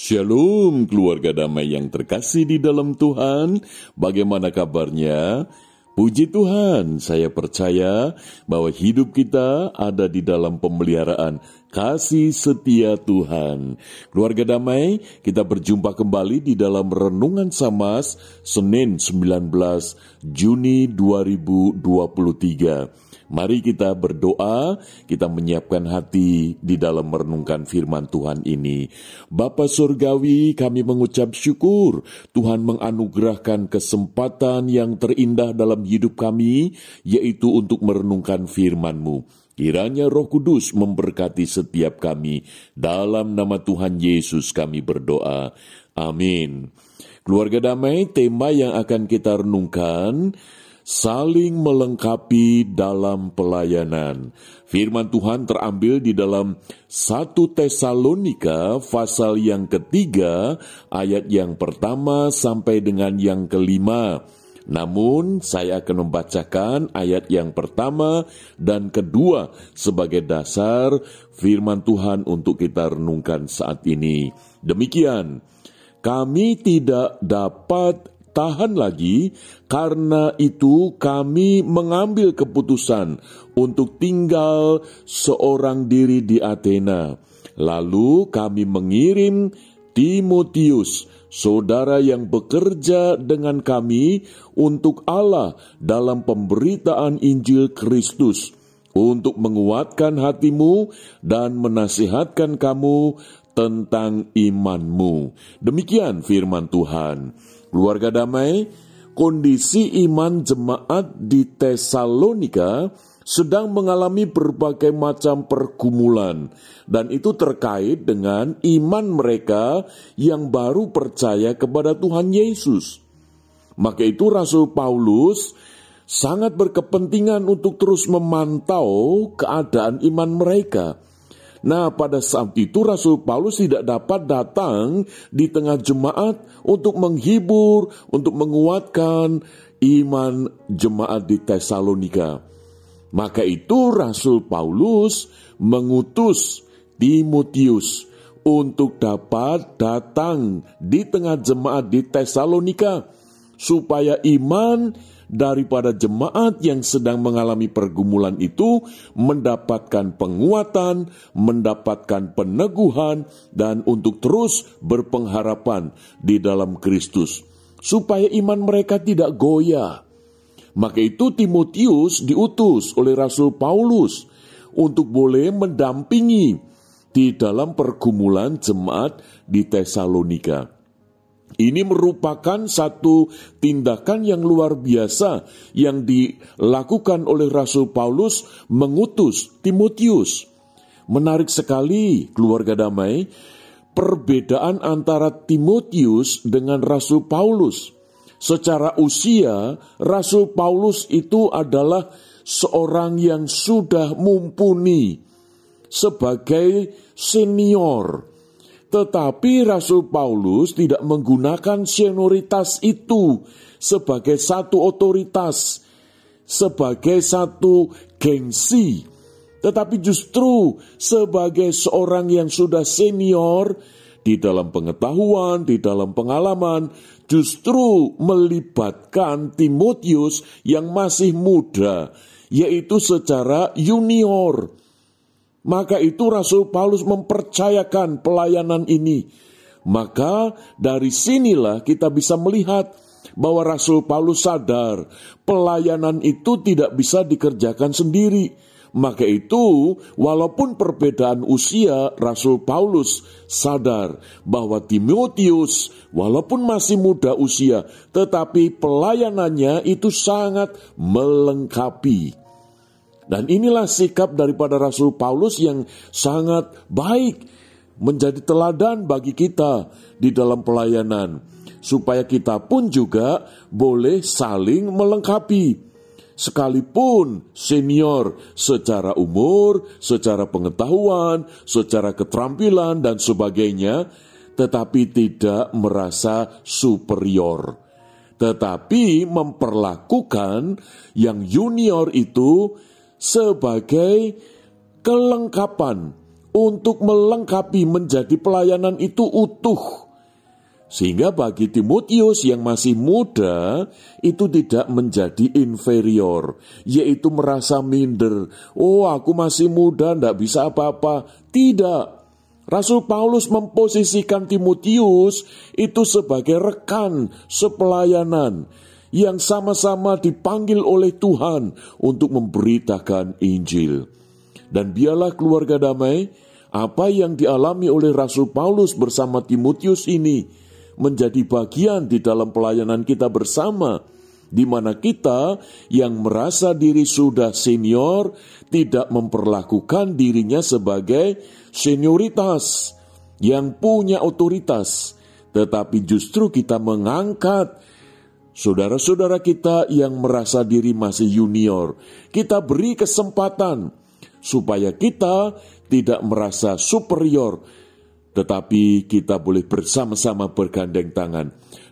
Shalom keluarga damai yang terkasih di dalam Tuhan. Bagaimana kabarnya? Puji Tuhan, saya percaya bahwa hidup kita ada di dalam pemeliharaan kasih setia Tuhan. Keluarga damai, kita berjumpa kembali di dalam Renungan Samas Senin 19 Juni 2023. Mari kita berdoa, kita menyiapkan hati di dalam merenungkan firman Tuhan ini. Bapa Surgawi, kami mengucap syukur Tuhan menganugerahkan kesempatan yang terindah dalam hidup kami, yaitu untuk merenungkan firman-Mu. Kiranya Roh Kudus memberkati setiap kami. Dalam nama Tuhan Yesus kami berdoa. Amin. Keluarga damai, tema yang akan kita renungkan saling melengkapi dalam pelayanan. Firman Tuhan terambil di dalam 1 Tesalonika pasal yang ketiga ayat yang pertama sampai dengan yang kelima. Namun saya akan membacakan ayat yang pertama dan kedua sebagai dasar firman Tuhan untuk kita renungkan saat ini. Demikian, kami tidak dapat tahan lagi, karena itu kami mengambil keputusan untuk tinggal seorang diri di Athena. Lalu kami mengirim Timotius, saudara yang bekerja dengan kami untuk Allah dalam pemberitaan Injil Kristus, untuk menguatkan hatimu dan menasihatkan kamu tentang imanmu. Demikian firman Tuhan. Keluarga damai, kondisi iman jemaat di Tesalonika sedang mengalami berbagai macam pergumulan, dan itu terkait dengan iman mereka yang baru percaya kepada Tuhan Yesus. Maka itu, Rasul Paulus sangat berkepentingan untuk terus memantau keadaan iman mereka Nah, pada saat itu Rasul Paulus tidak dapat datang di tengah jemaat untuk menghibur, untuk menguatkan iman jemaat di Tesalonika. Maka itu Rasul Paulus mengutus Timotius untuk dapat datang di tengah jemaat di Tesalonika supaya iman daripada jemaat yang sedang mengalami pergumulan itu mendapatkan penguatan, mendapatkan peneguhan, dan untuk terus berpengharapan di dalam Kristus, supaya iman mereka tidak goyah. Maka itu Timotius diutus oleh Rasul Paulus untuk boleh mendampingi di dalam pergumulan jemaat di Tesalonika. Ini merupakan satu tindakan yang luar biasa yang dilakukan oleh Rasul Paulus mengutus Timotius. Menarik sekali, keluarga damai, perbedaan antara Timotius dengan Rasul Paulus. Secara usia, Rasul Paulus itu adalah seorang yang sudah mumpuni sebagai senior tetapi Rasul Paulus tidak menggunakan senioritas itu sebagai satu otoritas, sebagai satu gengsi, tetapi justru sebagai seorang yang sudah senior di dalam pengetahuan, di dalam pengalaman, justru melibatkan Timotius yang masih muda, yaitu secara junior maka itu Rasul Paulus mempercayakan pelayanan ini. Maka dari sinilah kita bisa melihat bahwa Rasul Paulus sadar pelayanan itu tidak bisa dikerjakan sendiri. Maka itu, walaupun perbedaan usia, Rasul Paulus sadar bahwa Timotius, walaupun masih muda usia, tetapi pelayanannya itu sangat melengkapi. Dan inilah sikap daripada Rasul Paulus yang sangat baik menjadi teladan bagi kita di dalam pelayanan supaya kita pun juga boleh saling melengkapi sekalipun senior secara umur, secara pengetahuan, secara keterampilan dan sebagainya tetapi tidak merasa superior tetapi memperlakukan yang junior itu sebagai kelengkapan untuk melengkapi menjadi pelayanan itu utuh. Sehingga bagi Timotius yang masih muda itu tidak menjadi inferior, yaitu merasa minder. Oh, aku masih muda, tidak bisa apa-apa. Tidak. Rasul Paulus memposisikan Timotius itu sebagai rekan sepelayanan yang sama-sama dipanggil oleh Tuhan untuk memberitakan Injil. Dan biarlah keluarga damai, apa yang dialami oleh Rasul Paulus bersama Timotius ini menjadi bagian di dalam pelayanan kita bersama, di mana kita yang merasa diri sudah senior tidak memperlakukan dirinya sebagai senioritas yang punya otoritas, tetapi justru kita mengangkat saudara-saudara kita yang merasa diri masih junior. Kita beri kesempatan supaya kita tidak merasa superior, tetapi kita boleh bersama-sama bergandeng tangan.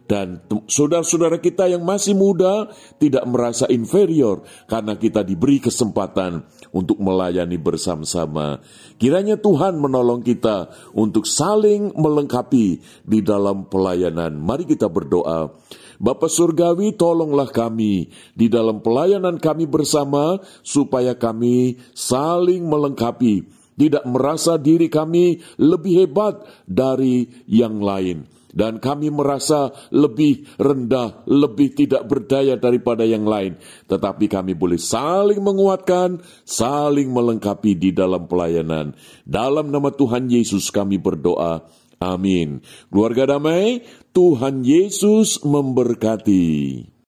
Dan saudara-saudara kita yang masih muda tidak merasa inferior karena kita diberi kesempatan untuk melayani bersama-sama. Kiranya Tuhan menolong kita untuk saling melengkapi di dalam pelayanan. Mari kita berdoa. Bapak Surgawi, tolonglah kami di dalam pelayanan kami bersama, supaya kami saling melengkapi tidak merasa diri kami lebih hebat dari yang lain. Dan kami merasa lebih rendah, lebih tidak berdaya daripada yang lain. Tetapi kami boleh saling menguatkan, saling melengkapi di dalam pelayanan. Dalam nama Tuhan Yesus kami berdoa. Amin. Keluarga damai, Tuhan Yesus memberkati.